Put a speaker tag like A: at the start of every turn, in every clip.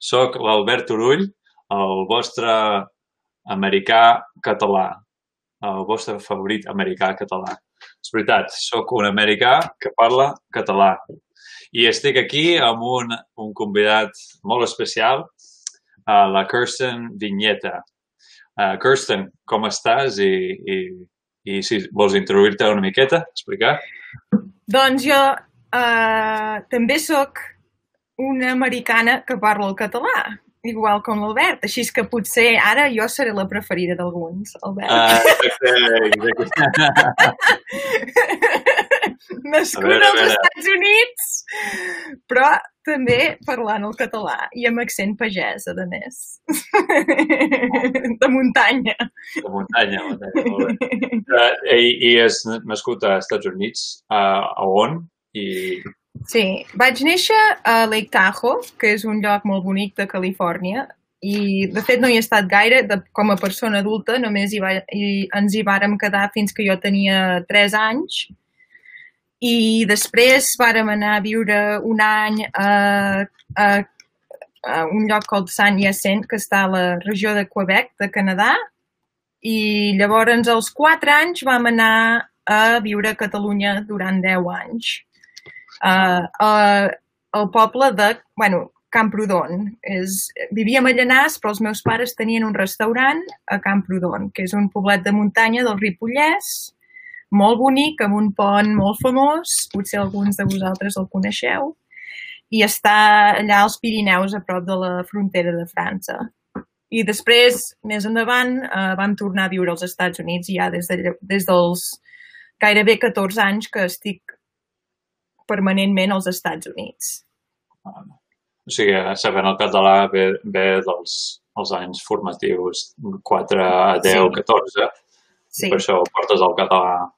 A: Soc l'Albert Turull, el vostre americà català, el vostre favorit americà català. És veritat, sóc un americà que parla català. I estic aquí amb un, un convidat molt especial, uh, la Kirsten Vinyeta. Uh, Kirsten, com estàs? I, i, i si vols introduir-te una miqueta, explicar?
B: Doncs jo uh, també sóc una americana que parla el català, igual com l'Albert. Així que potser ara jo seré la preferida d'alguns, Albert.
A: Uh, exacte, exacte.
B: Nascut
A: veure, a
B: als. Estats Units, però també parlant el català i amb accent pagès, a més. De muntanya.
A: De muntanya, muntanya, molt bé. Uh, i, I és nascut als Estats Units, uh, a on? I,
B: Sí, vaig néixer a Lake Tahoe, que és un lloc molt bonic de Califòrnia, i de fet no hi he estat gaire, de, com a persona adulta, només hi va, hi, ens hi vàrem quedar fins que jo tenia 3 anys, i després vàrem anar a viure un any a, a, a un lloc called Saint Hyacint, que està a la regió de Quebec, de Canadà, i llavors als 4 anys vam anar a viure a Catalunya durant 10 anys uh, uh, el poble de, bueno, Camprodon. És, vivíem a Llanàs, però els meus pares tenien un restaurant a Camprodon, que és un poblet de muntanya del Ripollès, molt bonic, amb un pont molt famós, potser alguns de vosaltres el coneixeu, i està allà als Pirineus, a prop de la frontera de França. I després, més endavant, eh, vam tornar a viure als Estats Units ja des, de, des dels gairebé 14 anys que estic permanentment als Estats Units.
A: o sigui, sabent el català ve, ve dels els anys formatius 4 a 10,
B: Sí.
A: 14.
B: Sí,
A: Per això portes el català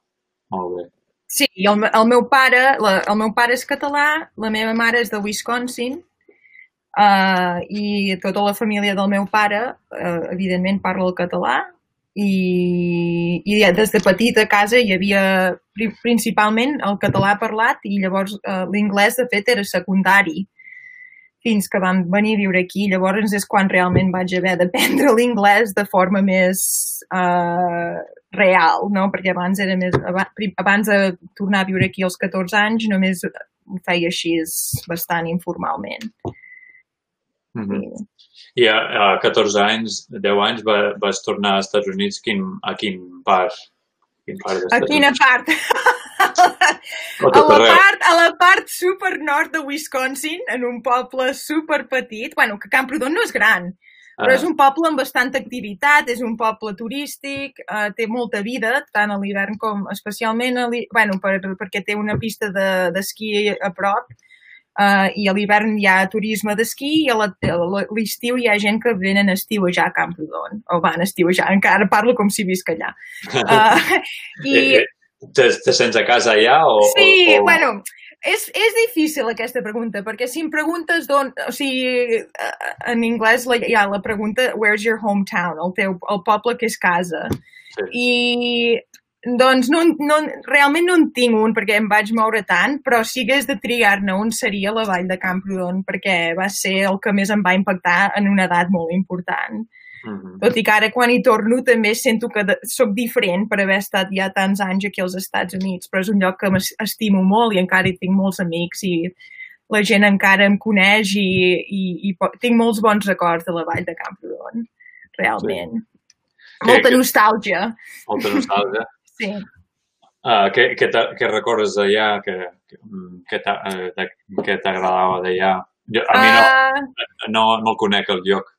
A: molt bé.
B: sí i el, el, meu pare, la, el meu pare és català, la meva mare és de Wisconsin, uh, i tota la família del meu pare, uh, evidentment, parla el català, i, i des de petita a casa hi havia pri- principalment el català parlat i llavors uh, l'inglès de fet era secundari fins que vam venir a viure aquí. Llavors és quan realment vaig haver d'aprendre l'inglès de forma més uh, real, no? Perquè abans era més... Abans de tornar a viure aquí als 14 anys només ho feia així bastant informalment.
A: Mm -hmm. I a, a 14 anys, 10 anys, va, vas tornar als Estats Units quin, a quin part? Quin part
B: A quina
A: Units?
B: part? A la part, a la part super nord de Wisconsin, en un poble super petit, bueno, que Camprodon no és gran, però és
A: Ah,
B: un poble amb bastanta activitat, és un poble turístic, eh, té molta vida, tant a l'hivern com especialment a bueno, per, perquè té una pista de- d'esquí a prop, eh, i a l'hivern hi ha turisme d'esquí i a l'estiu hi ha gent que venen a estiuejar a Camprodon, o van a estiuejar, encara parlo com si visc allà. Uh, I,
A: Eh, eh, Te, te sents a casa allà o...
B: Sí,
A: o, o...
B: bueno, és, és difícil aquesta pregunta, perquè si em preguntes d'on... O sigui, en anglès la, hi ha la pregunta where's your hometown, el teu el poble que és casa.
A: Sí.
B: I doncs no, no, realment no en tinc un perquè em vaig moure tant, però si hagués de triar-ne un seria la vall de Camprodon perquè va ser el que més em va impactar en una edat molt important.
A: Mhm.
B: Tot i que ara quan hi torno també sento que de- sóc diferent per haver estat ja tants anys aquí als Estats Units, però és un lloc que m'estimo molt i encara hi tinc molts amics i la gent encara em coneix i, i, i tinc molts bons records de la vall de Camprodon, realment.
A: Sí.
B: Molta nostàlgia,
A: Molta nostàlgia.
B: Sí.
A: Uh, què, què, què recordes d'allà? Què, què, eh, t'agradava d'allà? A mi no,
B: Ah,
A: no, no el conec, el lloc.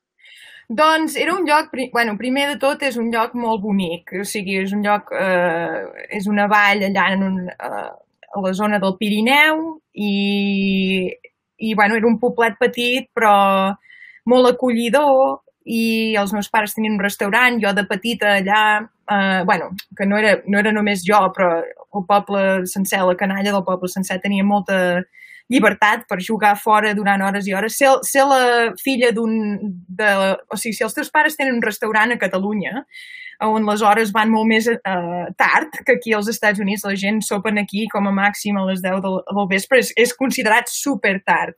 B: Doncs era un lloc, bueno, primer de tot és un lloc molt bonic, o sigui, és un lloc, eh, és una vall allà en un, eh, a la zona del Pirineu i, i bueno, era un poblet petit però molt acollidor i els meus pares tenien un restaurant, jo de petita allà, eh, bueno, que no era, no era només jo, però el poble sencer, la canalla del poble sencer tenia molta llibertat per jugar fora durant hores i hores. Ser, ser la filla d'un... O sigui, si els teus pares tenen un restaurant a Catalunya, on les hores van molt més eh, tard que aquí als Estats Units, la gent sopen aquí com a màxim a les 10 del, del vespre, és, és considerat super tard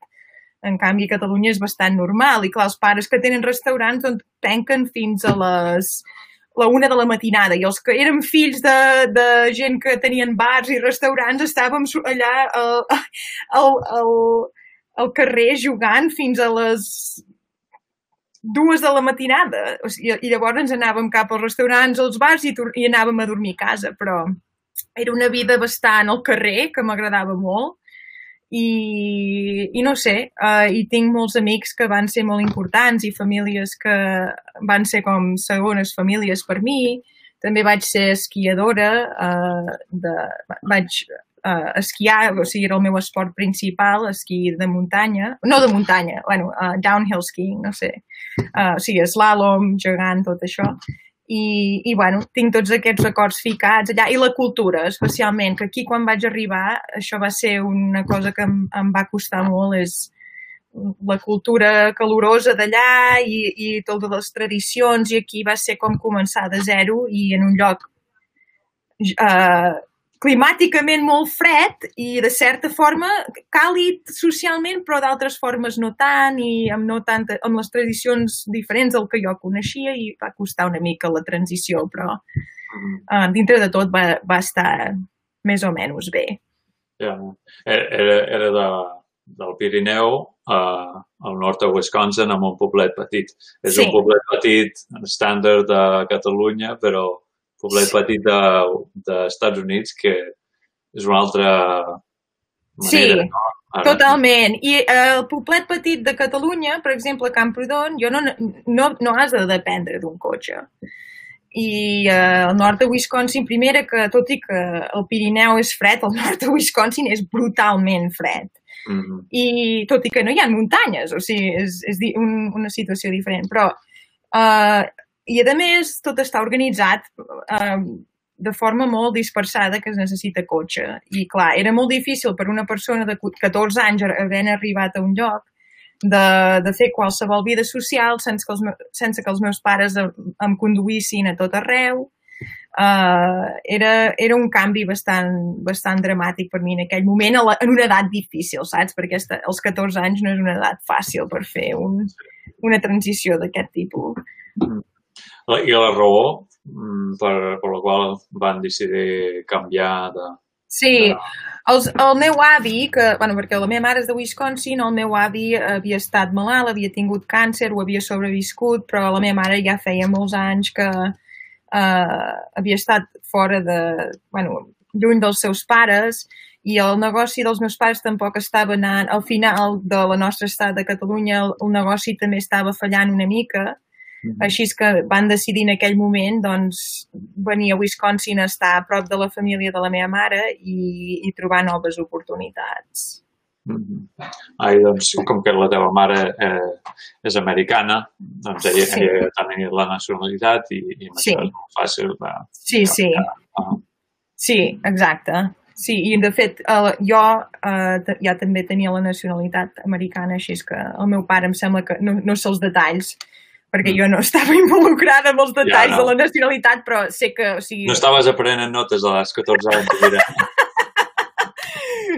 B: En canvi, a Catalunya és bastant normal. I clar, els pares que tenen restaurants doncs, tanquen fins a les la una de la matinada i els que érem fills de, de gent que tenien bars i restaurants estàvem allà al, al, al, al carrer jugant fins a les dues de la matinada. O sigui, I llavors ens anàvem cap als restaurants, als bars i, i anàvem a dormir a casa, però era una vida bastant al carrer, que m'agradava molt, i, i no sé, uh, i tinc molts amics que van ser molt importants i famílies que van ser com segones famílies per mi. També vaig ser esquiadora, uh, de, vaig uh, esquiar, o sigui, era el meu esport principal, esquí de muntanya, no de muntanya, bueno, uh, downhill skiing, no sé, uh, o sigui, slalom, gegant, tot això i, i bueno, tinc tots aquests records ficats allà. I la cultura, especialment, que aquí quan vaig arribar, això va ser una cosa que em, em va costar molt, és la cultura calorosa d'allà i, i totes les tradicions, i aquí va ser com començar de zero i en un lloc eh, climàticament molt fred i de certa forma càlid socialment, però d'altres formes no tant i amb, no tant, amb les tradicions diferents del que jo coneixia i va costar una mica la transició, però uh, dintre de tot va, va estar més o menys bé.
A: Ja, era, era de, del Pirineu uh, al nord de Wisconsin amb un poblet petit. És sí. un poblet petit estàndard de Catalunya, però poblet sí. petit dels de, Units que és una altra manera,
B: sí. no? Ara. Totalment. I eh, el poblet petit de Catalunya, per exemple, Camprodon, jo no, no, no has de dependre d'un cotxe. I eh, el nord de Wisconsin, primera, que tot i que el Pirineu és fred, el nord de Wisconsin és brutalment fred. Mm -hmm. I tot i que no hi ha muntanyes, o sigui, és, és un, una situació diferent. Però eh, i, a més, tot està organitzat eh, de forma molt dispersada que es necessita cotxe. I, clar, era molt difícil per una persona de 14 anys havent arribat a un lloc de, de fer qualsevol vida social sense que els, sense que els meus pares em, conduïssin a tot arreu. Uh, era, era un canvi bastant, bastant dramàtic per mi en aquell moment, la, en una edat difícil, saps? Perquè esta, els 14 anys no és una edat fàcil per fer un, una transició d'aquest tipus. Mm
A: i la raó mm, per, per la qual van decidir canviar de...
B: Sí, de... Els, el meu avi, que, bueno, perquè la meva mare és de Wisconsin, el meu avi havia estat malalt, havia tingut càncer, ho havia sobreviscut, però la meva mare ja feia molts anys que uh, havia estat fora de, bueno, lluny dels seus pares i el negoci dels meus pares tampoc estava anant, al final de la nostra estat de Catalunya el, el negoci també estava fallant una mica. Així és que van decidir en aquell moment doncs, venir a Wisconsin a estar a prop de la família de la meva mare i, i trobar noves oportunitats.
A: Mm -hmm. Ai, doncs, com que la teva mare eh, és americana, doncs ella, sí. ella tenia la nacionalitat i, i sí. és molt fàcil de...
B: Sí, sí. Uh -huh. Sí, exacte. Sí, i de fet eh, jo eh, ja també tenia la nacionalitat americana, així és que el meu pare em sembla que no, no sé els detalls, perquè jo no estava involucrada amb els detalls ja, no. de la nacionalitat, però sé que... O sigui...
A: No estaves aprenent notes a les 14 anys,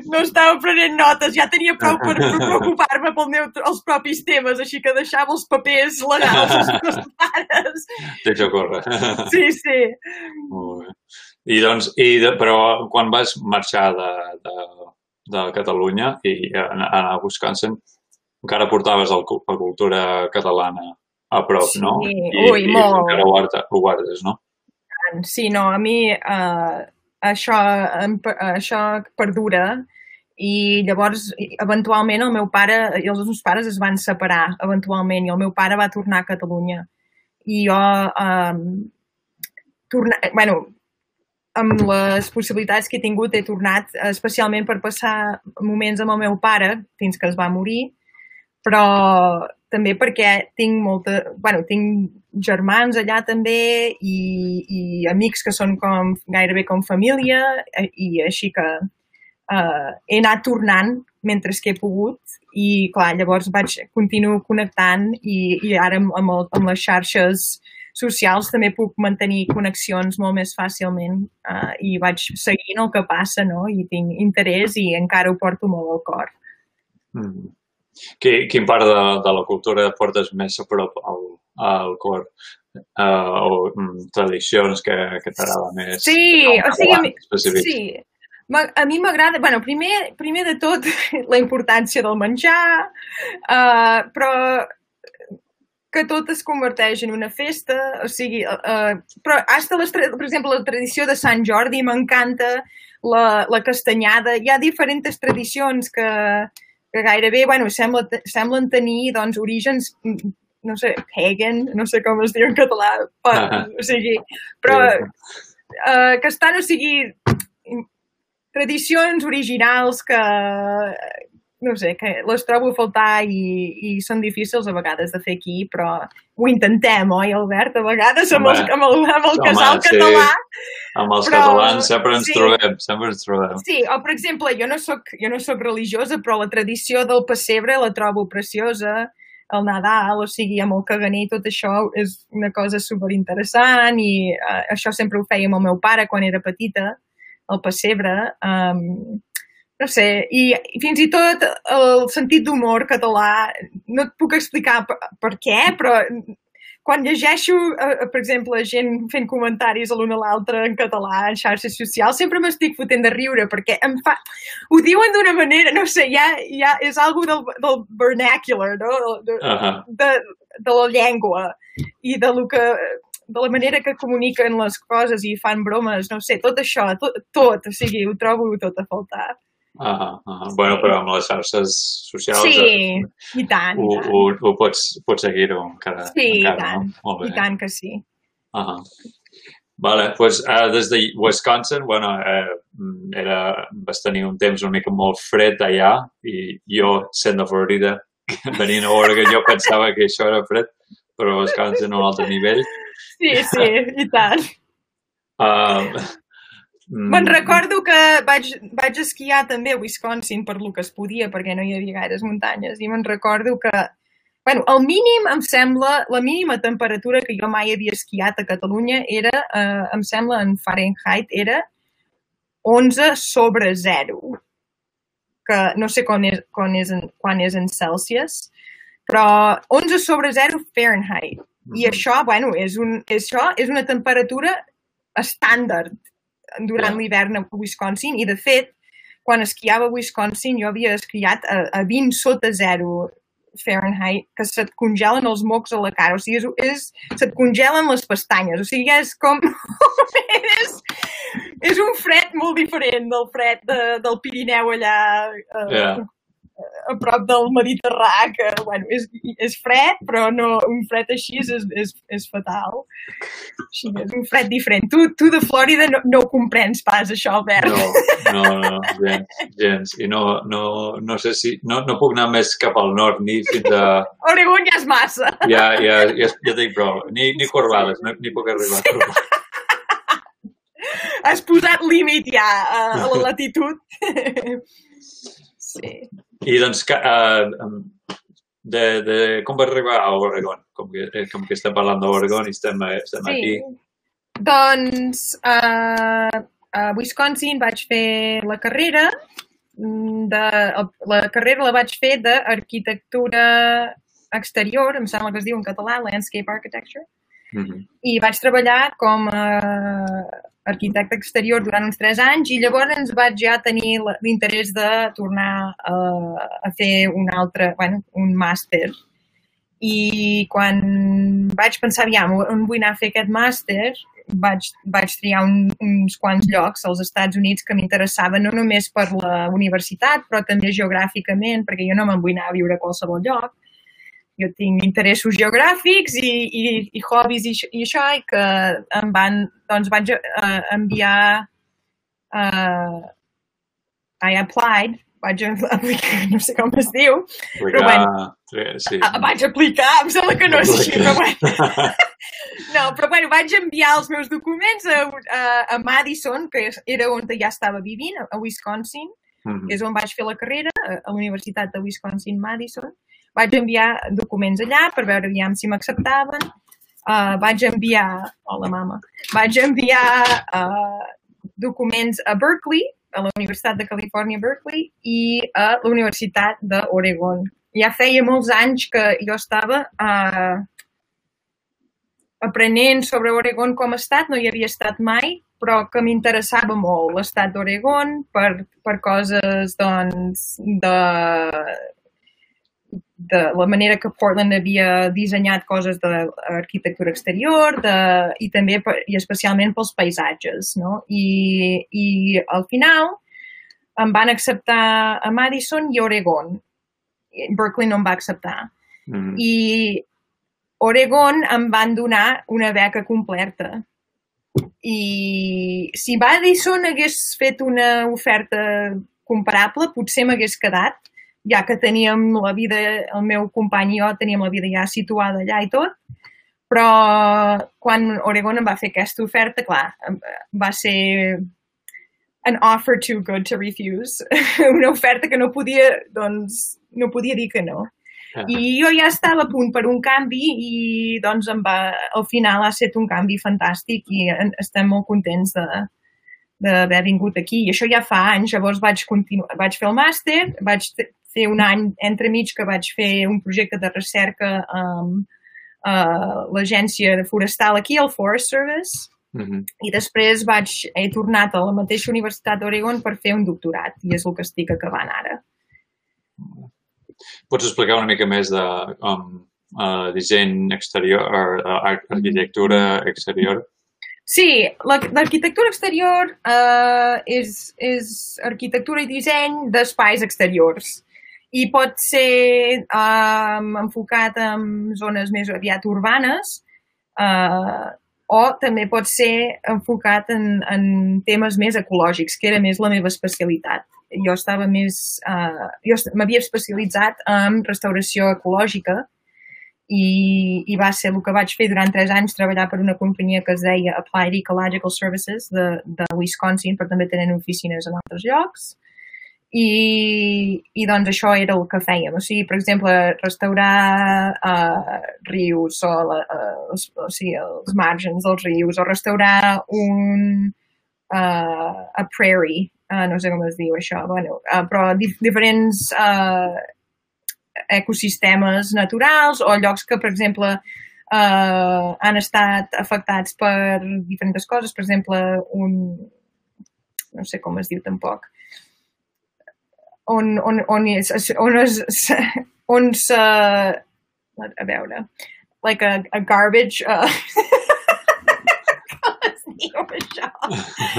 B: no estava prenent notes, ja tenia prou per, per preocupar-me pel meu, els propis temes, així que deixava els papers legals als meus pares.
A: Deixa córrer.
B: Sí, sí.
A: Molt bé. I doncs, i de, però quan vas marxar de, de, de Catalunya i anar a Wisconsin, encara portaves el, la cultura catalana a prop,
B: sí,
A: no?
B: I, ui, i molt.
A: encara ho, ho guardes, no?
B: Sí, no, a mi uh, això, això perdura i llavors, eventualment, el meu pare i els meus pares es van separar, eventualment, i el meu pare va tornar a Catalunya. I jo, um, tornar, bueno, amb les possibilitats que he tingut, he tornat especialment per passar moments amb el meu pare fins que es va morir, però també perquè tinc molta... bueno, tinc germans allà també i, i amics que són com, gairebé com família eh, i així que uh, he anat tornant mentre que he pogut i clar, llavors vaig continuo connectant i, i ara amb, amb, el, amb les xarxes socials també puc mantenir connexions molt més fàcilment uh, i vaig seguint el que passa no? i tinc interès i encara ho porto molt al cor.
A: Mm. Qui, quin part de, de la cultura portes més a prop al, al cor? Uh, o mm, tradicions que, que t'agrada més?
B: Sí, o sigui, a mi, sí. A mi m'agrada, bueno, primer, primer de tot, la importància del menjar, uh, però que tot es converteix en una festa, o sigui, uh, però hasta les, per exemple, la tradició de Sant Jordi m'encanta, la, la castanyada, hi ha diferents tradicions que, que gairebé, bueno, sembla, semblen tenir, doncs, orígens, mm, no sé, pagan, no sé com es diu en català, però,
A: Ah.
B: o sigui, però uh, que estan, o sigui, tradicions originals que, no sé, que les trobo a faltar i, i són difícils a vegades de fer aquí, però ho intentem, oi, Albert? A vegades amb, els, amb el, amb el
A: Home,
B: casal
A: sí.
B: català.
A: Amb els
B: Però-
A: catalans sempre ens
B: sí.
A: trobem, sempre ens trobem.
B: Sí, o per exemple, jo no sóc, jo no sóc religiosa, però la tradició del pessebre la trobo preciosa, el Nadal, o sigui, amb el caganer i tot això és una cosa superinteressant i uh, això sempre ho feia amb el meu pare quan era petita, el pessebre. Um, no sé, i, fins i tot el sentit d'humor català, no et puc explicar per, per què, però quan llegeixo, eh, per exemple, gent fent comentaris a l'un a l'altre en català en xarxes socials, sempre m'estic fotent de riure perquè em fa... Ho diuen d'una manera, no sé, ja, ja és algo del, del vernacular, no? De,
A: Ahà.
B: de, de la llengua i de lo que de la manera que comuniquen les coses i fan bromes, no sé, tot això, tot, tot o sigui, ho trobo tot a faltar.
A: Ahà, ahà. Bueno, però amb les xarxes socials
B: Sí, i tant,
A: ho,
B: i tant.
A: ho, ho pots, pots seguir-ho encara.
B: Sí, i
A: encara,
B: tant,
A: No? Molt bé.
B: I tant que sí.
A: Ahà. Vale, pues, uh, des de Wisconsin, bueno, eh, era, vas tenir un temps una mica molt fred allà i jo, sent de Florida, venint a Oregon, jo pensava que això era fred, però Wisconsin a un altre nivell.
B: Sí, sí, i tant.
A: Uh,
B: Me'n recordo que vaig, vaig esquiar també a Wisconsin per lo que es podia, perquè no hi havia gaires muntanyes, i me'n recordo que, bueno, el mínim, em sembla, la mínima temperatura que jo mai havia esquiat a Catalunya era, eh, em sembla, en Fahrenheit, era 11 sobre 0, que no sé quan és, quan és, en, quan és en Celsius, però 11 sobre 0 Fahrenheit. I això, bueno, és, un, això és una temperatura estàndard durant l'hivern a Wisconsin i, de fet, quan esquiava a Wisconsin jo havia esquiat a, a 20 sota 0 Fahrenheit, que se't congelen els mocs a la cara. O sigui, és, és, se't congelen les pestanyes. O sigui, és com... és, és un fred molt diferent del fred de, del Pirineu allà eh,
A: Ja.
B: A prop del Mediterrà, que bueno, és, és fred, però no, un fred així és, és, és fatal. Així, és un fred diferent. Tu, tu de Flòrida no, no ho comprens pas, això, Albert.
A: No, no, no, gens, gens. I no, no, no sé si... No, no puc anar més cap al nord, ni fins a...
B: Oregon ja és massa.
A: Ja, ja, ja, ja dic prou. Ni, ni corbades, no, ni puc arribar a corbades.
B: Has posat límit ja a, a la latitud. Sí.
A: I doncs, uh, de, de, com vas arribar a Oregon? Com que, eh, com que estem parlant d'Oregon i estem, eh, estem
B: sí.
A: aquí.
B: Doncs uh, a Wisconsin vaig fer la carrera mm, de, la carrera la vaig fer d'arquitectura exterior, em sembla que es diu en català, Landscape Architecture,
A: Mm -hmm.
B: i vaig treballar com a arquitecte exterior durant uns tres anys i llavors vaig ja tenir l'interès de tornar a, a fer un altre, bueno, un màster. I quan vaig pensar, aviam, on vull anar a fer aquest màster, vaig, vaig triar un, uns quants llocs als Estats Units que m'interessaven no només per la universitat, però també geogràficament, perquè jo no me'n vull anar a viure a qualsevol lloc jo tinc interessos geogràfics i, i, i hobbies i, i això, i que em van, doncs vaig uh, enviar, uh, I applied, vaig aplicar, no sé com es diu,
A: Però
B: bueno.
A: Sí.
B: vaig aplicar, em sembla que no és així, però bueno. No, però bueno, vaig enviar els meus documents a, a, a Madison, que era on ja estava vivint, a Wisconsin,
A: Mhm.
B: que és on vaig fer la carrera, a a la Universitat de Wisconsin-Madison. Vaig enviar documents allà per veure aviam si m'acceptaven. Uh, vaig enviar... Hola, mama. Vaig enviar uh, documents a Berkeley, a la Universitat de Califòrnia, Berkeley, i a la Universitat d'Oregon, ja feia molts anys que jo estava uh, aprenent sobre Oregon com a estat, no hi havia estat mai, però que m'interessava molt l'estat d'Oregon per, per coses, doncs, de, de la manera que Portland havia dissenyat coses d'arquitectura exterior de, i també per, i especialment pels paisatges, no? I, i al final em van acceptar a Madison i Oregon. Berkeley no em va acceptar.
A: Mm.
B: I Oregon em van donar una beca completa. I si Madison hagués fet una oferta comparable, potser m'hagués quedat, ja que teníem la vida, el meu company i jo teníem la vida ja situada allà i tot, però quan Oregon em va fer aquesta oferta, clar, va ser an offer too good to refuse. una oferta que no podia, doncs, no podia dir que no.
A: Ah.
B: I jo ja estava a punt per un canvi i doncs em va, al final ha estat un canvi fantàstic i estem molt contents de d'haver vingut aquí. I això ja fa anys, llavors vaig, continuar, vaig fer el màster, vaig fer un any entremig que vaig fer un projecte de recerca amb uh, l'agència forestal aquí, el Forest Service,
A: Mhm.
B: i després vaig, he tornat a la mateixa Universitat d'Oregon per fer un doctorat i és el que estic acabant ara.
A: Pots explicar una mica més de um, uh, disseny exterior, uh, ar- arquitectura exterior?
B: Sí, la- l'arquitectura exterior eh, és, és arquitectura i disseny d'espais exteriors i pot ser eh, enfocat en zones més aviat urbanes eh, o també pot ser enfocat en, en temes més ecològics, que era més la meva especialitat. Jo estava més... Eh, jo m'havia especialitzat en restauració ecològica i, i va ser el que vaig fer durant tres anys, treballar per una companyia que es deia Applied Ecological Services de, de Wisconsin, però també tenen oficines en altres llocs. I, i doncs això era el que fèiem. O sigui, per exemple, restaurar uh, rius o, la, els, o sigui, els margens dels rius o restaurar un uh, a prairie, uh, no sé com es diu això, bueno, uh, però dif diferents uh, ecosistemes naturals o llocs que, per exemple, eh, han estat afectats per diferents coses. Per exemple, un... no sé com es diu tampoc. On, on, on, és, on, es, on se... A veure, like a, a garbage... Uh, això?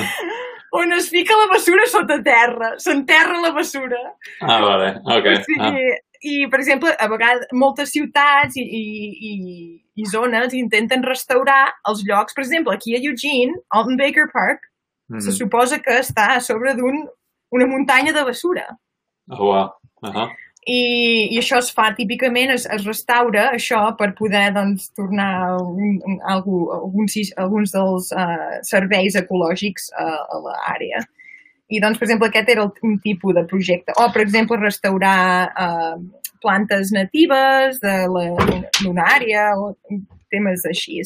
B: on es fica la bessura sota terra. S'enterra la bessura.
A: Ah, vale, ok.
B: O sigui, I, per exemple, a vegades moltes ciutats i, i, i, i zones intenten restaurar els llocs. Per exemple, aquí a Eugene, Alton Baker Park,
A: Ah,
B: se suposa que està a sobre d'un una muntanya de bessura.
A: Oh, wow. Uh -huh.
B: I, I això es fa típicament, es, es restaura això per poder doncs, tornar un, un, algú, alguns, alguns dels uh, serveis ecològics uh, a l'àrea. I doncs, per exemple, aquest era el, un tipus de projecte. O, per exemple, restaurar uh, plantes natives d'una àrea o temes així.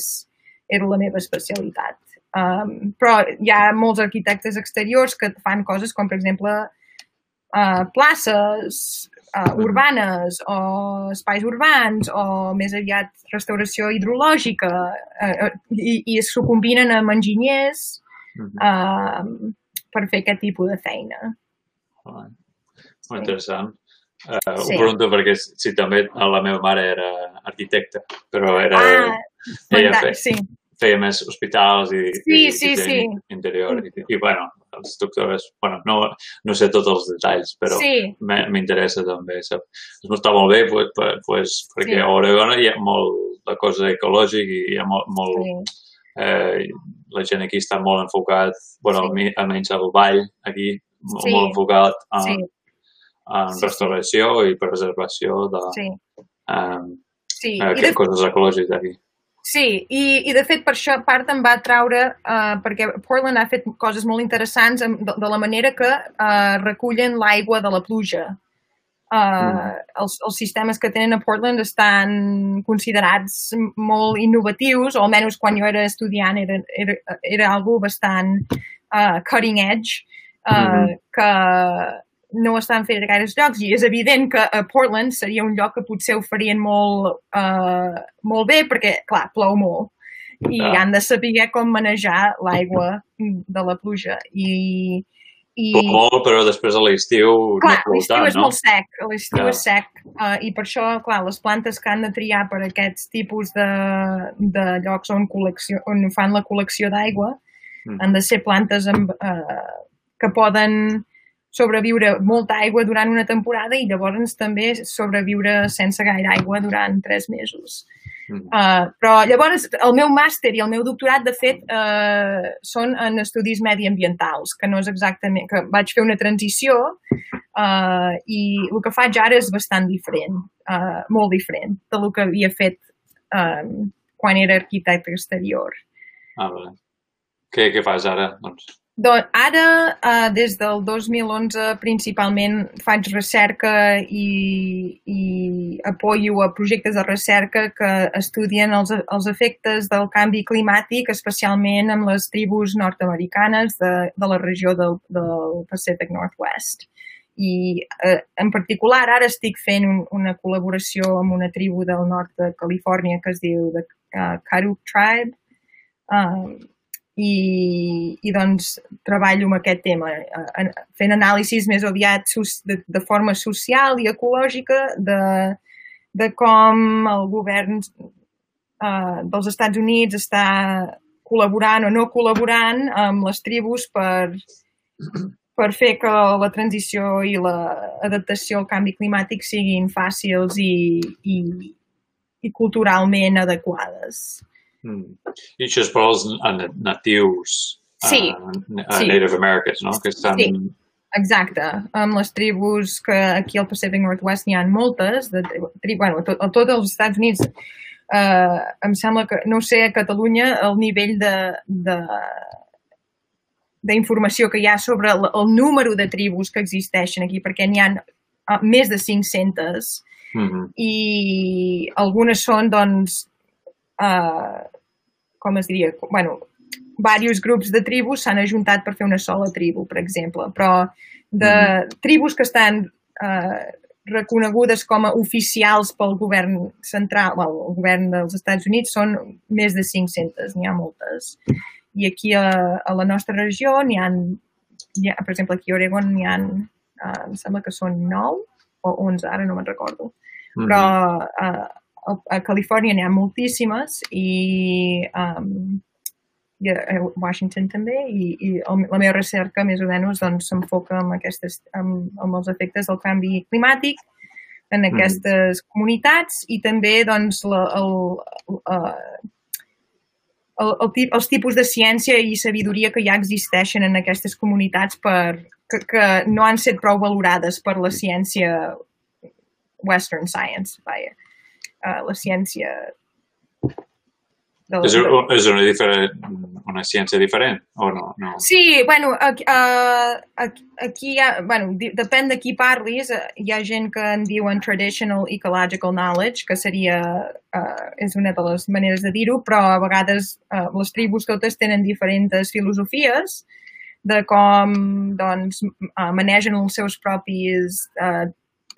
B: Era la meva especialitat. Um, però hi ha molts arquitectes exteriors que fan coses com, per exemple, uh, places uh, urbanes o espais urbans o més aviat restauració hidrològica uh, i, i s'ho combinen amb enginyers
A: Mhm.
B: uh, per fer aquest tipus de feina.
A: Molt interessant. Uh,
B: Sí.
A: Ho pregunto perquè sí, també la meva mare era arquitecta, però era,
B: Ah,
A: ella
B: fantàstic,
A: fe,
B: sí.
A: Feia més hospitals i,
B: Sí,
A: i,
B: sí,
A: i
B: sí.
A: interior. I, I, bueno, els doctors, bueno, no, no sé tots els detalls, però
B: Sí,
A: me- m'interessa també. Sap? Està molt bé, pues, pues, perquè
B: Sí.
A: a Oregon hi ha molt de cosa ecològic i hi ha molt, molt
B: sí.
A: eh, la gent aquí està molt enfocat, bueno,
B: Sí.
A: almenys el ball aquí, mo-
B: Sí.
A: molt enfocat en,
B: Sí,
A: en
B: sí.
A: restauració i preservació de
B: sí,
A: um,
B: sí.
A: eh,
B: I de,
A: coses ecològiques aquí.
B: Sí, i, i de fet per això part em va traure, uh, perquè Portland ha fet coses molt interessants de, de la manera que uh, recullen l'aigua de la pluja. Uh,
A: Mm.
B: els, els sistemes que tenen a Portland estan considerats molt innovatius, o almenys quan jo era estudiant era, era, era algo bastant uh, cutting edge, uh,
A: Mhm.
B: que no estan fent a gaires llocs i és evident que a Portland seria un lloc que potser ho farien molt, uh, molt bé perquè, clar, plou molt i
A: Ah.
B: han de saber com manejar l'aigua de la pluja i, i
A: Plou molt, però després a l'estiu no plou
B: l'estiu
A: tant,
B: és
A: no?
B: molt sec, l'estiu
A: Clar.
B: és sec uh, i per això, clar, les plantes que han de triar per aquests tipus de, de llocs on, col·lecció, on fan la col·lecció d'aigua
A: Mm.
B: han de ser plantes amb, uh, que poden sobreviure molta aigua durant una temporada i llavors també sobreviure sense gaire aigua durant tres mesos. Uh, però llavors el meu màster i el meu doctorat, de fet, uh, són en estudis mediambientals, que no és exactament... que vaig fer una transició uh, i el que faig ara és bastant diferent, uh, molt diferent de lo que havia fet um, quan era arquitecte exterior.
A: Ah, vale. Què, què fas ara? Doncs,
B: Doncs ara, uh, des del 2011, principalment faig recerca i, i apoyo a projectes de recerca que estudien els, els efectes del canvi climàtic, especialment amb les tribus nord-americanes de, de la regió del, del Pacific Northwest. I eh, en particular ara estic fent un, una col·laboració amb una tribu del nord de Califòrnia que es diu the uh, Karuk Tribe. Um, i, i doncs treballo amb aquest tema, eh, fent anàlisis més aviat de, de forma social i ecològica de, de com el govern eh, dels Estats Units està col·laborant o no col·laborant amb les tribus per, per fer que la transició i l'adaptació al canvi climàtic siguin fàcils i, i, i culturalment adequades.
A: Mm. I això als na- natius
B: Sí,
A: uh,
B: sí.
A: Native Americans, no? Que estan...
B: Sí. Exacte, amb les tribus que aquí al Pacific Northwest n'hi ha moltes, de, tri, bueno, a, tot, a tots els Estats Units, eh, em sembla que, no sé, a Catalunya el nivell de, de d'informació que hi ha sobre el, el número de tribus que existeixen aquí, perquè n'hi ha uh, més de 500
A: Mhm.
B: i algunes són, doncs, uh, com es diria, bueno, diversos grups de tribus s'han ajuntat per fer una sola tribu, per exemple, però de tribus que estan uh, reconegudes com a oficials pel govern central, well, el govern dels Estats Units, són més de 500, n'hi ha moltes. I aquí a, a la nostra regió n'hi ha, ha, per exemple, aquí a Oregon n'hi ha, uh, em sembla que són 9 o 11, ara no me'n recordo
A: Mhm.
B: però uh, a, Califòrnia n'hi ha moltíssimes i, um, i a Washington també i, i el, la meva recerca més o menys doncs, s'enfoca en, aquestes, en, en els efectes del canvi climàtic en
A: Mhm.
B: aquestes comunitats i també doncs, la, el, uh, el, el, tip, els tipus de ciència i sabidoria que ja existeixen en aquestes comunitats per, que, que no han set prou valorades per la ciència Western Science, vaja. Uh, la ciència de la,
A: És, és una, diferent, una ciència diferent, o no? no?
B: Sí, bueno, aquí, uh, aquí, hi ha, bueno, depèn de qui parlis, uh, hi ha gent que en diuen traditional ecological knowledge, que seria, uh, és una de les maneres de dir-ho, però a vegades uh, les tribus totes tenen diferents filosofies de com doncs, manegen els seus propis uh,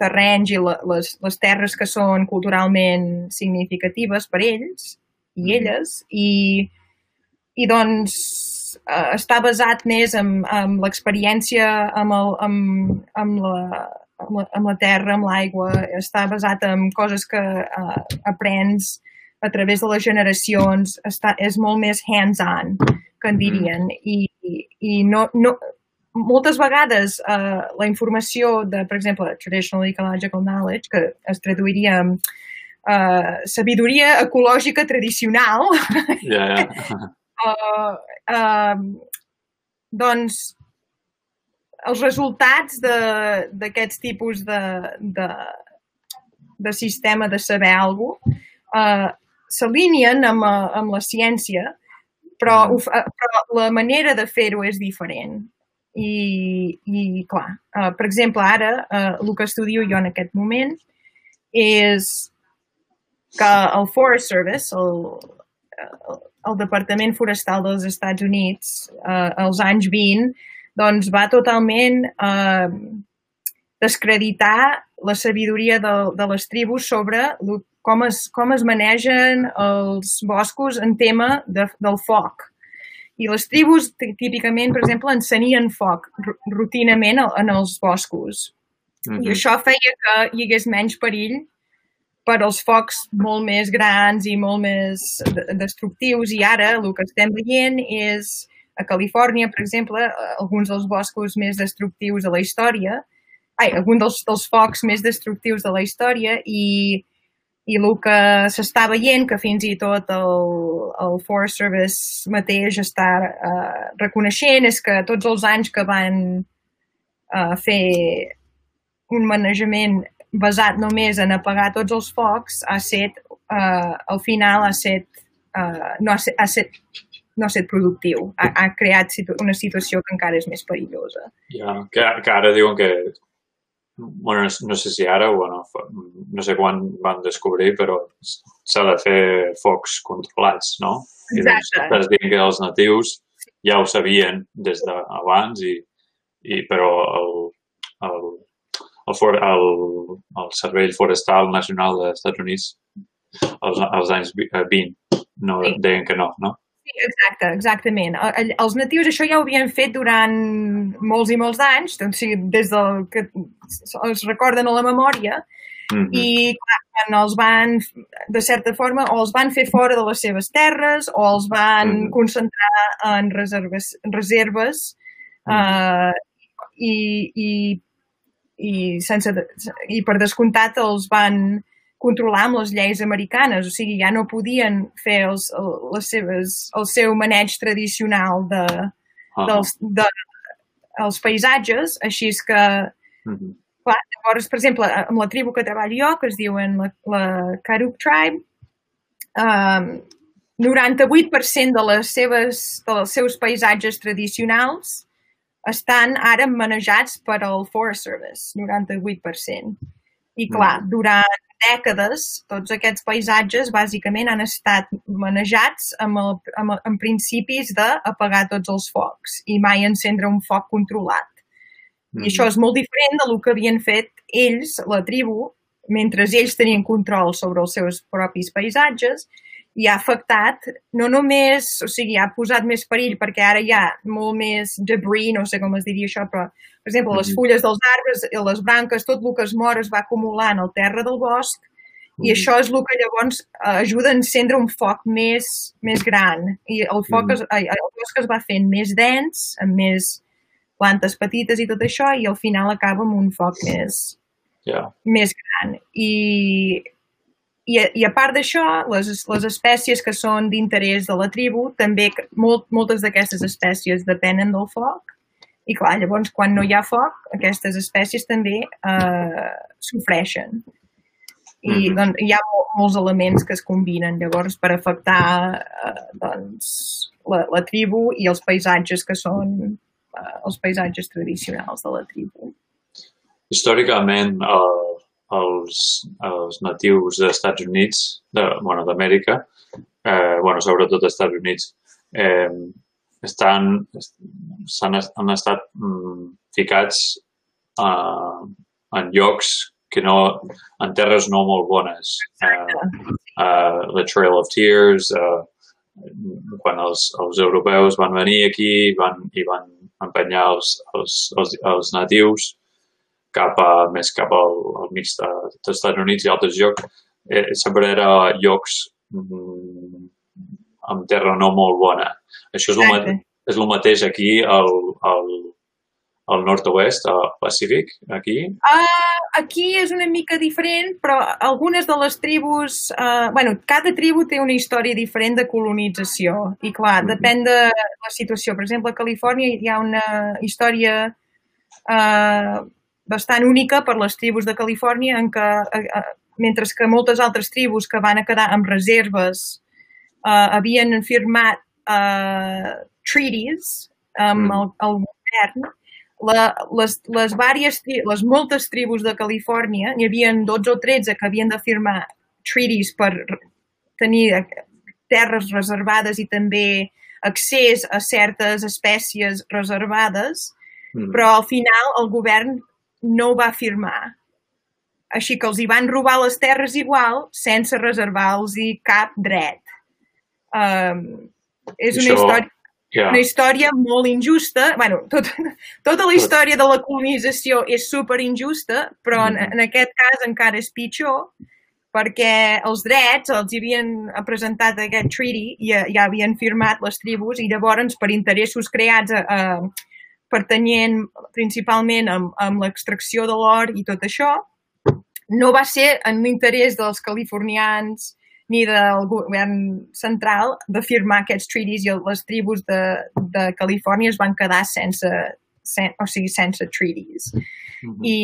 B: terrenys i la, les, les terres que són culturalment significatives per ells i
A: Mhm.
B: elles, i, i doncs eh, està basat més en, en l'experiència amb, el, amb, amb, la, amb, la, amb la terra, amb l'aigua, està basat en coses que eh, aprens a través de les generacions, està, és molt més hands-on, que en dirien, i, i, i no, no, moltes vegades eh, la informació de, per exemple, traditional ecological knowledge, que es traduiria en eh, sabidoria ecològica tradicional,
A: Ja, ja.
B: uh, uh, doncs els resultats d'aquests tipus de, de, de sistema de saber alguna cosa uh, s'alineen amb, uh, amb la ciència, però,
A: Mm.
B: ho, fa- però la manera de fer-ho és diferent. I, i clar, uh, per exemple, ara uh, el que estudio jo en aquest moment és que el Forest Service, el, el, el Departament Forestal dels Estats Units, eh, als anys 20, doncs va totalment eh, descreditar la sabidoria de, de les tribus sobre com es, com es manegen els boscos en tema de, del foc. I les tribus típicament, per exemple, encenien foc rutinament en els boscos. Mm -hmm. I això feia que hi hagués menys perill per als focs molt més grans i molt més destructius. I ara el que estem veient és a Califòrnia, per exemple, alguns dels boscos més destructius de la història, ai, algun dels, dels focs més destructius de la història i i el que s'està veient, que fins i tot el, el Forest Service mateix està uh, reconeixent, és que tots els anys que van uh, fer un manejament basat només en apagar tots els focs, ha set, uh, al final ha set, uh, no, ha set, ha set, no ha set productiu. Ha, ha creat situ una situació que encara és més perillosa.
A: Ja, que, que ara diuen que bueno, no sé si ara, bueno, no sé quan van descobrir, però s'ha de fer focs controlats, no?
B: Exacte.
A: I doncs, dient que els natius ja ho sabien des d'abans, i, i, però el, el, el, for, el, el Servei Forestal Nacional dels Estats Units als, als anys 20 no, deien que no, no?
B: Exacte, exactament. Els natius això ja ho havien fet durant molts i molts d'anys, doncs, sí, des del que es recorden a la memòria, mm -hmm. i clar, quan els van, de certa forma, o els van fer fora de les seves terres o els van mm -hmm. concentrar en reserves, reserves mm -hmm. uh, i, i, i, sense, i per descomptat els van controlar amb les lleis americanes, o sigui, ja no podien fer els, les seves, el seu maneig tradicional de, -huh. dels, de, els paisatges, així és que, -huh. clar, llavors, per exemple, amb la tribu que treballo jo, que es diuen la, la Karuk Tribe, um, 98% de les seves, dels seus paisatges tradicionals estan ara manejats per al Forest Service, 98%. I clar, durant dècades, tots aquests paisatges bàsicament han estat manejats amb, el, amb, amb principis d'apagar tots els focs i mai encendre un foc controlat. Mm. I això és molt diferent del que havien fet ells, la tribu, mentre ells tenien control sobre els seus propis paisatges i ha afectat no només, o sigui, ha posat més perill perquè ara hi ha molt més debris, no sé com es diria això, però, per exemple, les fulles dels arbres, les branques, tot el que es mor es va acumulant al terra del bosc i això és el que llavors ajuda a encendre un foc més, més gran. I el foc, es, el bosc es va fent més dens, amb més plantes petites i tot això, i al final acaba amb un foc més,
A: yeah.
B: més gran. I i, i a part d'això, les, les espècies que són d'interès de la tribu, també molt, moltes d'aquestes espècies depenen del foc. I clar, llavors, quan no hi ha foc, aquestes espècies també eh, sofreixen. I mm -hmm. doncs, hi ha molts elements que es combinen llavors per afectar eh, doncs, la, la tribu i els paisatges que són eh, els paisatges tradicionals de la tribu.
A: Històricament, el, els, els natius dels Estats Units, de, bueno, d'Amèrica, eh, bueno, sobretot als Estats Units, eh, estan, han, han estat mm, ficats eh, en llocs que no, en terres no molt bones. Uh, uh, the Trail of Tears, uh, quan els, els europeus van venir aquí van, i van empenyar els, els, els, els natius cap a, més cap al, al mig de, dels Estats Units i altres llocs, eh, sempre era llocs mm, amb terra no molt bona. Això és el, és el mateix aquí al, al, al nord-oest, al Pacífic, aquí?
B: Uh, aquí és una mica diferent, però algunes de les tribus... Uh, bueno, cada tribu té una història diferent de colonització. I clar, -hmm. depèn de la situació. Per exemple, a Califòrnia hi ha una història uh, bastant única per les tribus de Califòrnia en què, eh, eh, mentre que moltes altres tribus que van a quedar amb reserves eh, havien firmat eh, treaties amb mm. el, el govern, la, les, les, vàries, les moltes tribus de Califòrnia, n'hi havia 12 o 13 que havien de firmar treaties per tenir terres reservades i també accés a certes espècies reservades, mm. però al final el govern no ho va firmar. Així que els hi van robar les terres igual sense reservar-los cap dret. Um, és una
A: Això-
B: història
A: Ja.
B: una història molt injusta. bueno, tot, tota la història de la colonització és super injusta, però en,
A: Mhm.
B: en aquest cas encara és pitjor perquè els drets els havien presentat aquest treaty i ja, ja havien firmat les tribus i llavors per interessos creats a, a, pertanyent principalment amb, amb l'extracció de l'or i tot això, no va ser en l'interès dels californians ni del govern central de firmar aquests treaties i les tribus de, de Califòrnia es van quedar sense, sen, o sigui, sense treaties.
A: Mhm.
B: I,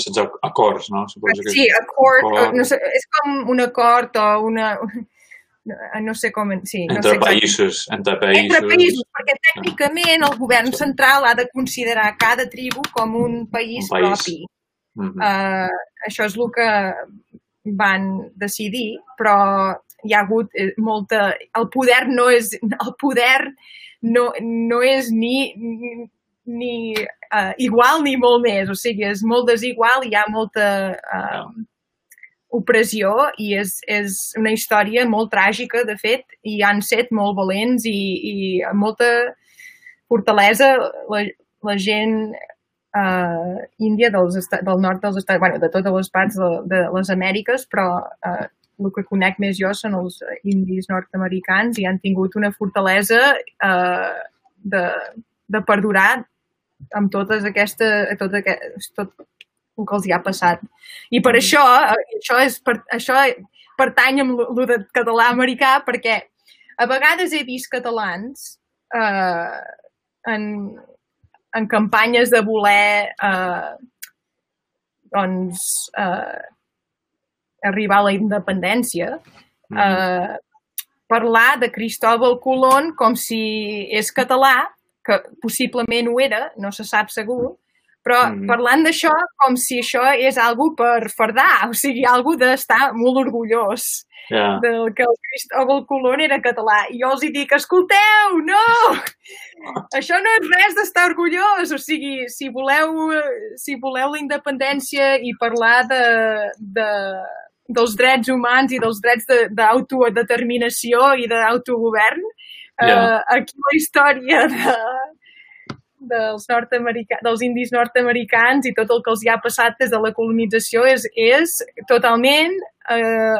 A: Sense acords, no? Suposo que...
B: sí, acord,
A: acord.
B: no sé, és com un acord o una... No sé com... Sí, no sé
A: Entre
B: exactament.
A: països, entre països.
B: Entre països, perquè tècnicament el govern central ha de considerar cada tribu com un país,
A: Un país.
B: propi.
A: Mhm.
B: Uh, això és el que van decidir, però hi ha hagut eh, molta... El poder no és... El poder no, no és ni, ni uh, igual ni molt més. O sigui, és molt desigual, hi ha molta uh, opressió i és, és una història molt tràgica, de fet, i han set molt valents i, i amb molta fortalesa la, la gent uh, índia dels, del nord dels estats, bueno, de totes les parts de, de les Amèriques, però uh, el que conec més jo són els indis nord-americans i han tingut una fortalesa uh, de, de perdurar amb totes aquestes, tot, aquest, tot el que els hi ha passat. I per això, eh, això, és, per, això pertany amb el de català-americà, perquè a vegades he vist catalans eh, en, en campanyes de voler eh, doncs, eh, arribar a la independència,
A: Mhm.
B: eh, parlar de Cristóbal Colón com si és català, que possiblement ho era, no se sap segur, però
A: Mhm.
B: parlant d'això com si això és algo per fardar, o sigui, algo d'estar molt orgullós
A: Ja.
B: del que el Cristóbal Colón era català. I jo els hi dic, escolteu, no! Això no és res d'estar orgullós. O sigui, si voleu, si voleu la independència i parlar de, de, dels drets humans i dels drets de- d'autodeterminació i d'autogovern,
A: Ja.
B: eh, aquí la història de, dels, nord dels indis nord-americans i tot el que els hi ha passat des de la colonització és, és totalment eh,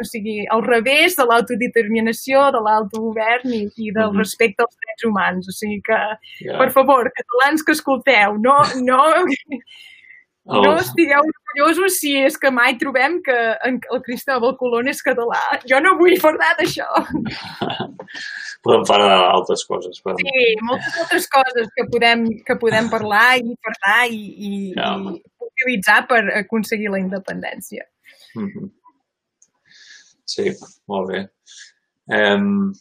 B: o sigui, al revés de l'autodeterminació, de l'autogovern i, i del
A: Mhm.
B: respecte als drets humans. O sigui que,
A: ja.
B: per favor, catalans que escolteu, no, no,
A: El-
B: no estigueu orgullosos si és que mai trobem que el Cristóbal Colón és català. Jo no vull parlar d'això.
A: Podem parlar d'altres coses. Podem...
B: Sí, moltes altres coses que podem, que podem parlar i parlar i, i,
A: Ja.
B: i utilitzar per aconseguir la independència.
A: Mhm. Sí, molt bé. Um,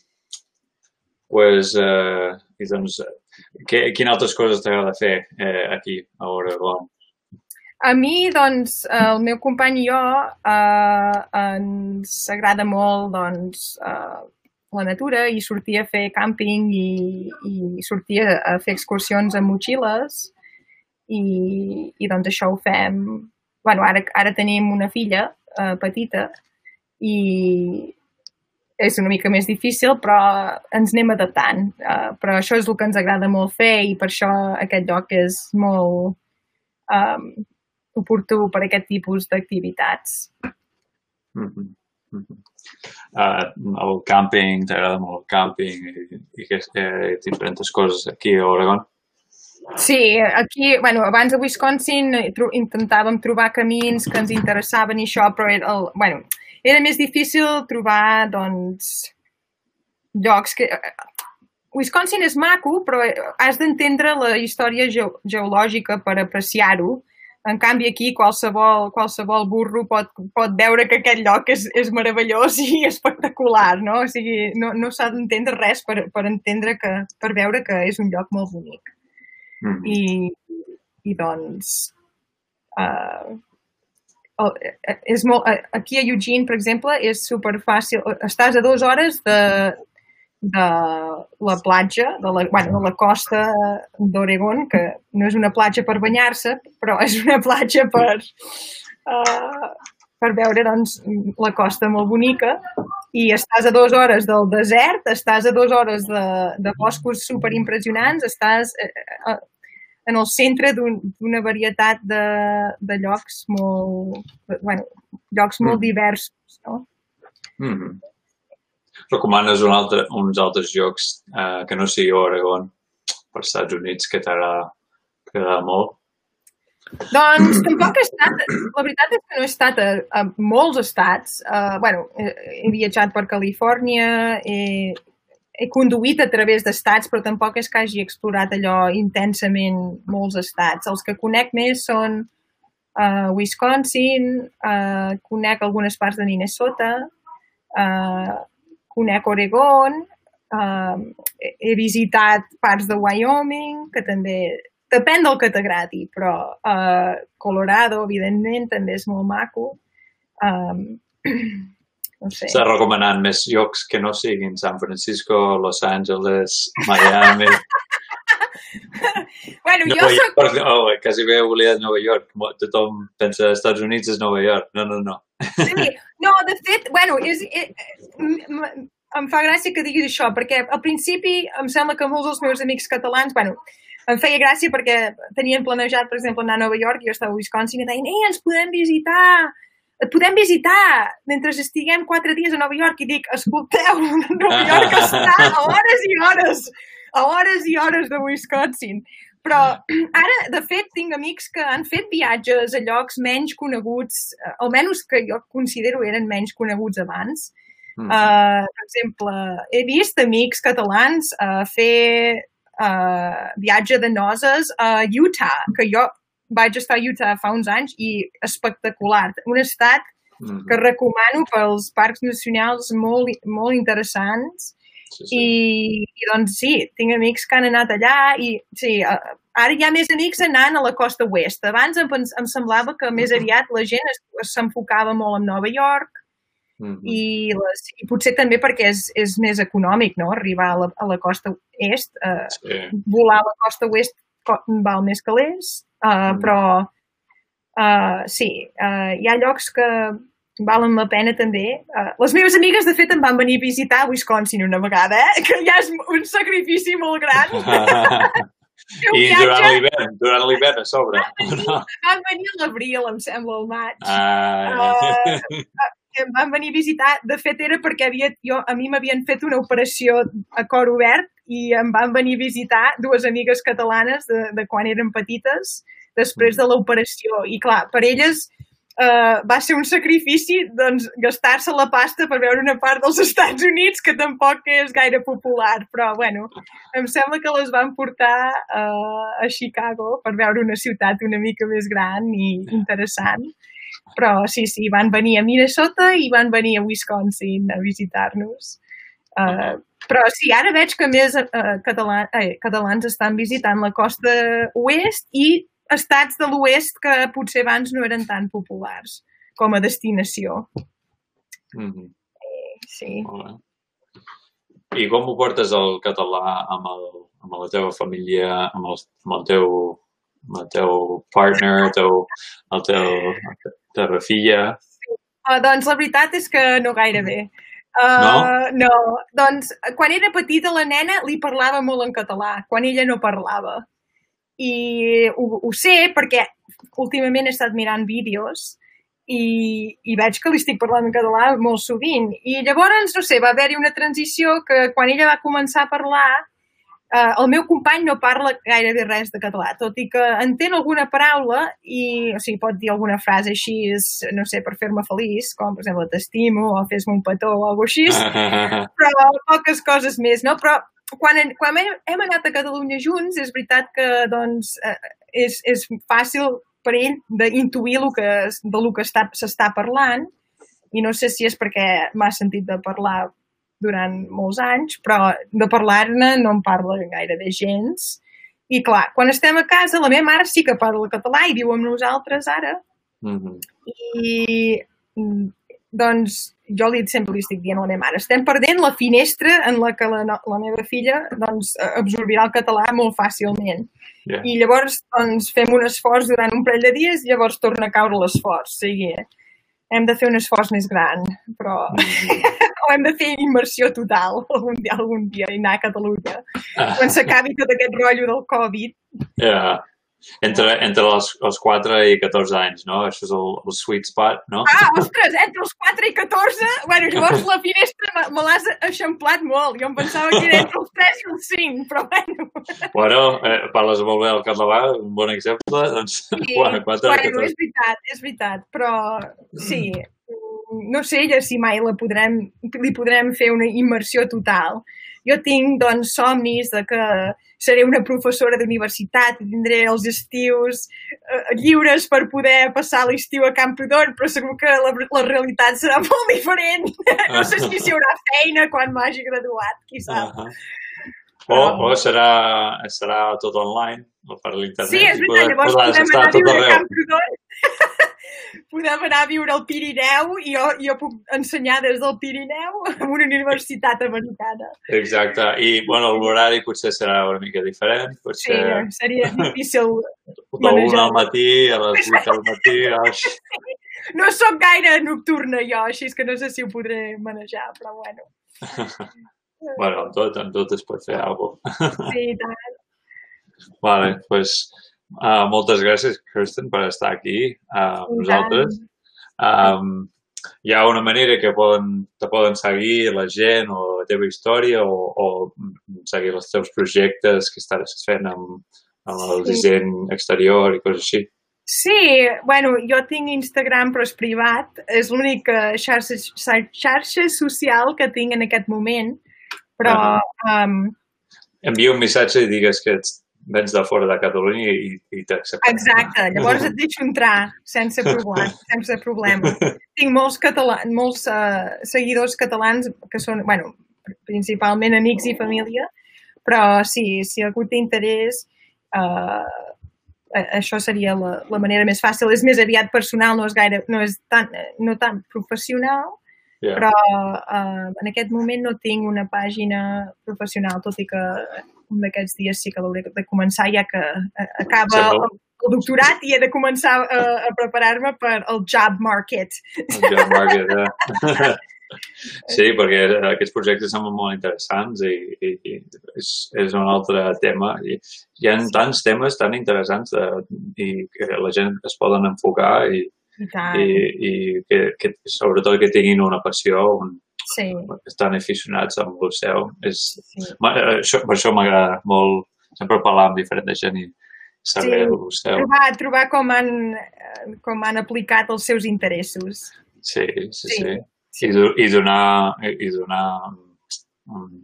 A: pues, uh, i doncs, què, quines altres coses t'agrada fer eh, aquí, a Oregon?
B: A mi, doncs, el meu company i jo eh, ens agrada molt doncs, eh, la natura i sortir a fer càmping i, i sortir a, a fer excursions amb motxilles i, i doncs això ho fem... bueno, ara, ara tenim una filla eh, petita i és una mica més difícil, però ens anem adaptant. Uh, però això és el que ens agrada molt fer i per això aquest lloc és molt um, oportú per a aquest tipus d'activitats.
A: Mhm. Mhm. Uh, el càmping, t'agrada molt el càmping i, i eh, diferents coses aquí a Oregon?
B: Sí, aquí, bueno, abans a Wisconsin eh, intentàvem trobar camins que ens interessaven i això, però era, el, bueno, era més difícil trobar, doncs, llocs que... Wisconsin és maco, però has d'entendre la història ge geològica per apreciar-ho. En canvi, aquí qualsevol, qualsevol burro pot, pot veure que aquest lloc és, és meravellós i espectacular, no? O sigui, no, no s'ha d'entendre res per, per entendre que, per veure que és un lloc molt bonic.
A: Mm -hmm.
B: I, i doncs, uh, el, és molt, aquí a Eugene, per exemple, és super fàcil. Estàs a dues hores de, de la platja, de la, bueno, de la costa d'Oregon, que no és una platja per banyar-se, però és una platja per, uh, per veure doncs, la costa molt bonica i estàs a dues hores del desert, estàs a dues hores de, de boscos superimpressionants, estàs eh, eh, en el centre d'una un, varietat de, de llocs molt, bueno, llocs molt mm. diversos, no?
A: Mm -hmm recomanes un altre, uns altres llocs eh, que no sigui Oregon per Estats Units que t'agrada molt?
B: Doncs tampoc he estat, la veritat és que no he estat a, a molts estats. Uh, bueno, he, he viatjat per Califòrnia, he, he conduït a través d'estats, però tampoc és que hagi explorat allò intensament molts estats. Els que conec més són uh, Wisconsin, uh, conec algunes parts de Minnesota, uh, conec Oregon, uh, he visitat parts de Wyoming, que també depèn del que t'agradi, però uh, Colorado, evidentment, també és molt maco. Um, no sé.
A: Està recomanant més llocs que no siguin San Francisco, Los Angeles, Miami...
B: bueno,
A: Nova
B: jo soc...
A: York, oh, quasi bé oblidat Nova York. Tothom pensa que Estats Units és Nova York. No, no, no.
B: Sí, no, de fet, bueno, és, és, eh, em fa gràcia que diguis això, perquè al principi em sembla que molts dels meus amics catalans, bueno, em feia gràcia perquè tenien planejat, per exemple, anar a Nova York, jo estava a Wisconsin, i deien, ei, ens podem visitar, et podem visitar mentre estiguem quatre dies a Nova York. I dic, escolteu, Nova York està a hores i hores, a hores i hores de Wisconsin. Però ara, de fet, tinc amics que han fet viatges a llocs menys coneguts, eh, almenys que jo considero eren menys coneguts abans, Mm. Uh, per exemple, he vist amics catalans uh, fer uh, viatge de noces a Utah, que jo vaig estar a Utah fa uns anys i espectacular. Un estat mm. que recomano pels parcs nacionals molt, molt interessants. Sí, sí. I, I doncs sí, tinc amics que han anat allà i sí, ara hi ha més amics anant a la costa oest. Abans em, em semblava que més aviat la gent s'enfocava molt en Nova York, -huh. I, les, I potser també perquè és, és més econòmic, no?, arribar a la, a la costa est. Eh, sí. Volar a la costa oest val més que l'est, eh, uh, però uh, sí, uh, hi ha llocs que valen la pena també. Uh, les meves amigues, de fet, em van venir a visitar a Wisconsin una vegada, eh? que ja és un sacrifici molt gran.
A: I durant l'hivern, durant l'hivern a sobre.
B: Van venir, van venir a l'abril, em sembla, al maig.
A: Ah.
B: Uh, em van venir a visitar, de fet era perquè havia, jo, a mi m'havien fet una operació a cor obert i em van venir a visitar dues amigues catalanes de, de quan eren petites després de l'operació. I clar, per elles uh, va ser un sacrifici doncs, gastar-se la pasta per veure una part dels Estats Units que tampoc és gaire popular, però bueno, em sembla que les van portar uh, a Chicago per veure una ciutat una mica més gran i interessant. Però sí, sí, van venir a Minnesota i van venir a Wisconsin a visitar-nos. Uh, però sí, ara veig que més uh, català, eh, catalans estan visitant la costa oest i estats de l'oest que potser abans no eren tan populars com a destinació.
A: Mm -hmm.
B: sí.
A: I com ho portes el català amb, el, amb la teva família, amb el, amb el teu el teu partner, el teu, el teu, la teva filla?
B: Uh, doncs la veritat és que no gaire bé. Uh,
A: no?
B: No, doncs quan era petita la nena li parlava molt en català, quan ella no parlava. I ho, ho sé perquè últimament he estat mirant vídeos i, i veig que li estic parlant en català molt sovint. I llavors, no sé, va haver-hi una transició que quan ella va començar a parlar Uh, el meu company no parla gairebé res de català, tot i que entén alguna paraula i, o sigui, pot dir alguna frase així, no sé, per fer-me feliç, com, per exemple, t'estimo o fes-me un petó o alguna així, però poques coses més, no? Però quan, quan hem anat a Catalunya junts, és veritat que, doncs, uh, és, és fàcil per ell d'intuir el que, de lo que s'està parlant i no sé si és perquè m'ha sentit de parlar durant molts anys, però de parlar-ne no en parla gaire de gens. I clar, quan estem a casa, la meva mare sí que parla català i viu amb nosaltres ara.
A: Mm -hmm.
B: I doncs jo li, sempre li estic dient a la meva mare, estem perdent la finestra en la que la, la meva filla doncs, absorbirà el català molt fàcilment. Yeah. I llavors doncs, fem un esforç durant un parell de dies i llavors torna a caure l'esforç. O sigui, hem de fer un esforç més gran, però mm o hem de fer immersió total algun dia, algun dia i anar a Catalunya. Ah. Quan s'acabi tot aquest rotllo del Covid.
A: Yeah. Entre, entre els, els 4 i 14 anys, no? Això és el, el sweet spot, no?
B: Ah, ostres, entre els 4 i 14? Bueno, llavors la finestra me, me l'has eixamplat molt. Jo em pensava que era entre els 3 i els 5, però bueno.
A: Bueno, eh, parles molt bé el català, un bon exemple, doncs,
B: sí, bueno, 4 bueno, 14. és veritat, és veritat, però sí, no sé ja si mai la podrem, li podrem fer una immersió total. Jo tinc, doncs, somnis de que seré una professora d'universitat i tindré els estius eh, lliures per poder passar l'estiu a Camprodon, però segur que la, la realitat serà molt diferent. no sé si hi haurà feina quan m'hagi graduat, qui sap. Uh -huh.
A: O, o serà, serà tot online, per l'internet.
B: Sí, és veritat, llavors podem anar a viure a Camprodon podem anar a viure al Pirineu i jo, jo puc ensenyar des del Pirineu en una universitat americana.
A: Exacte. I, bueno, l'horari potser serà una mica diferent. Potser...
B: Sí, seria difícil
A: De l'una al matí, a les 8 del matí... Oix.
B: No sóc gaire nocturna jo, així és que no sé si ho podré manejar, però bueno.
A: bueno, amb tot, amb tot es pot fer alguna
B: cosa. Sí, tant.
A: Vale, pues Uh, moltes gràcies, Kirsten, per estar aquí uh, amb nosaltres. Um, hi ha una manera que poden, te poden seguir la gent o la teva història o, o seguir els teus projectes que estàs fent amb, amb el sí. disseny exterior i coses així.
B: Sí, bueno, jo tinc Instagram però és privat, és l'única xarxa, xarxa social que tinc en aquest moment, però... Uh -huh. um...
A: Envia un missatge i digues que ets vens de fora de Catalunya i, i t'accepten.
B: Exacte, llavors et deixo entrar sense problema. sense problema. Tinc molts, catalans, molts uh, seguidors catalans que són, bueno, principalment amics i família, però sí, si algú té interès, uh, això seria la, la manera més fàcil. És més aviat personal, no és gaire, no és tan, no tan professional, yeah. però uh, en aquest moment no tinc una pàgina professional, tot i que un d'aquests dies sí que l'hauré de començar ja que eh, acaba el, el doctorat i he de començar a, eh, a preparar-me per al job market.
A: El job market, eh? Sí, perquè aquests projectes són molt interessants i, i, i és, és un altre tema. I hi ha tants temes tan interessants de, i que la gent es poden enfocar i, i, i, i que, que sobretot que tinguin una passió, un,
B: sí.
A: estan aficionats al museu. És, sí. això, per això m'agrada molt sempre parlar amb diferent gent i saber sí. el museu.
B: Trobar, trobar com, han, com han aplicat els seus interessos.
A: Sí, sí, sí. sí. sí. I, I donar, i donar um,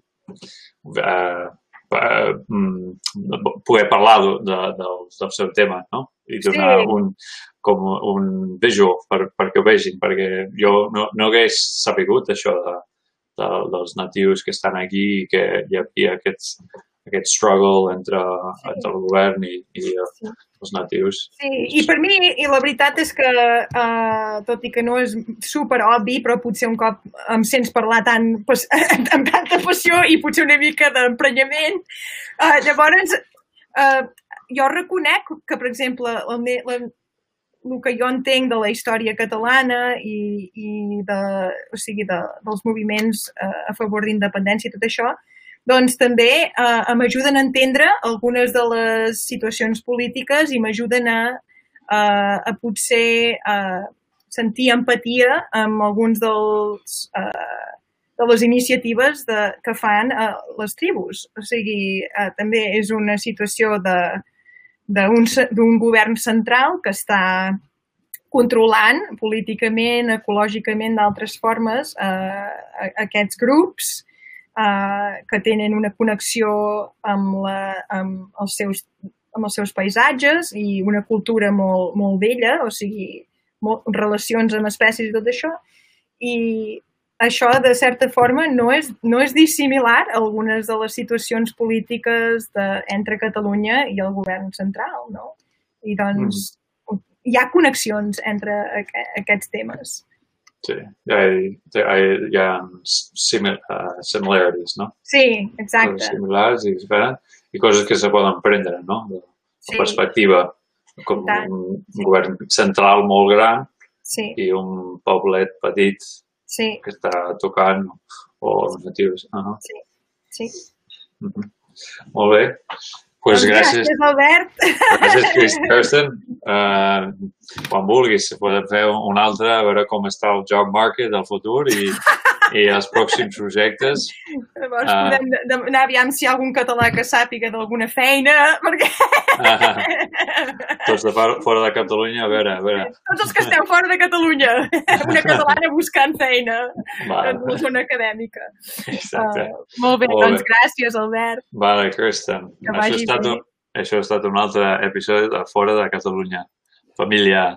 A: uh, uh, poder parlar de, de, del, del seu tema, no? I donar sí. un, com un visual per, perquè ho vegin, perquè jo no, no hagués sapigut això de, de, dels natius que estan aquí i que hi havia aquest, aquest struggle entre, sí. entre el govern i, i sí. els natius.
B: Sí, i per mi, i la veritat és que, uh, tot i que no és super obvi, però potser un cop em sents parlar tan, pues, amb tanta passió i potser una mica d'emprenyament, uh, llavors uh, jo reconec que, per exemple, el, la, el que jo entenc de la història catalana i, i de, o sigui, de, dels moviments eh, a favor d'independència i tot això, doncs també eh, m'ajuden a entendre algunes de les situacions polítiques i m'ajuden a, a, a potser a sentir empatia amb alguns dels, eh, de les iniciatives de, que fan eh, les tribus. O sigui, eh, també és una situació d'un govern central que està controlant políticament, ecològicament, d'altres formes, eh, aquests grups eh, que tenen una connexió amb, la, amb, els seus, amb els seus paisatges i una cultura molt, molt vella, o sigui, molt, relacions amb espècies i tot això. I això, de certa forma, no és, no és dissimilar a algunes de les situacions polítiques de, entre Catalunya i el govern central, no? I doncs mm. hi ha connexions entre aquests temes.
A: Sí, hi ha, hi ha, ha simil, uh, similarities, no?
B: Sí,
A: Coses
B: exacte.
A: similars i i coses que se poden prendre, no? De
B: Sí,
A: perspectiva, com un, un govern central molt gran
B: sí,
A: i un poblet petit
B: sí,
A: que està tocant o natius. Uh -huh.
B: sí.
A: Uh -huh. Molt bé. Pues
B: Doncs
A: gràcies,
B: Gràcies, Albert.
A: gràcies Chris Kirsten. Uh, quan vulguis, podem fer un altre, a veure com està el job market del futur i, i els pròxims projectes.
B: Llavors
A: Ah.
B: podem de- demanar aviam si hi ha algun català que sàpiga d'alguna feina, perquè
A: Uh, tots de fora fora de Catalunya, a veure, a veure.
B: tots els que esteu fora de Catalunya, una catalana buscant feina
A: Va,
B: en la zona acadèmica.
A: exacte.
B: Uh, molt bé,
A: Molt
B: doncs
A: bé.
B: gràcies, Albert.
A: Vale, Kirsten.
B: Que
A: Això ha, estat un, això ha estat un altre episodi de Fora de Catalunya. Família.